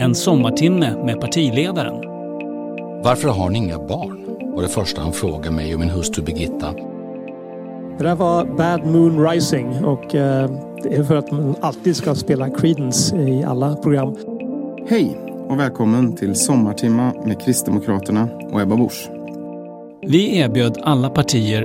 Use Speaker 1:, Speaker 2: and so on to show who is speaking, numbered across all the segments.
Speaker 1: En sommartimme med partiledaren.
Speaker 2: Varför har ni inga barn? var det första han frågade mig och min hustru Birgitta.
Speaker 3: Det där var Bad Moon Rising och eh, det är för att man alltid ska spela Creedence i alla program.
Speaker 4: Hej och välkommen till Sommartimma med Kristdemokraterna och Ebba Busch.
Speaker 1: Vi erbjöd alla partier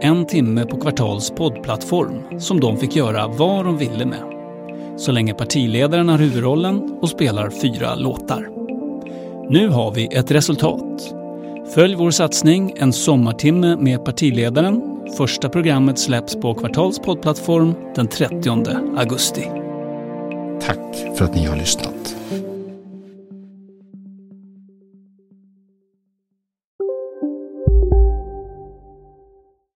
Speaker 1: En timme på Kvartals poddplattform som de fick göra vad de ville med. Så länge partiledaren har huvudrollen och spelar fyra låtar. Nu har vi ett resultat. Följ vår satsning En sommartimme med partiledaren. Första programmet släpps på Kvartals poddplattform den 30 augusti.
Speaker 2: Tack för att ni har lyssnat.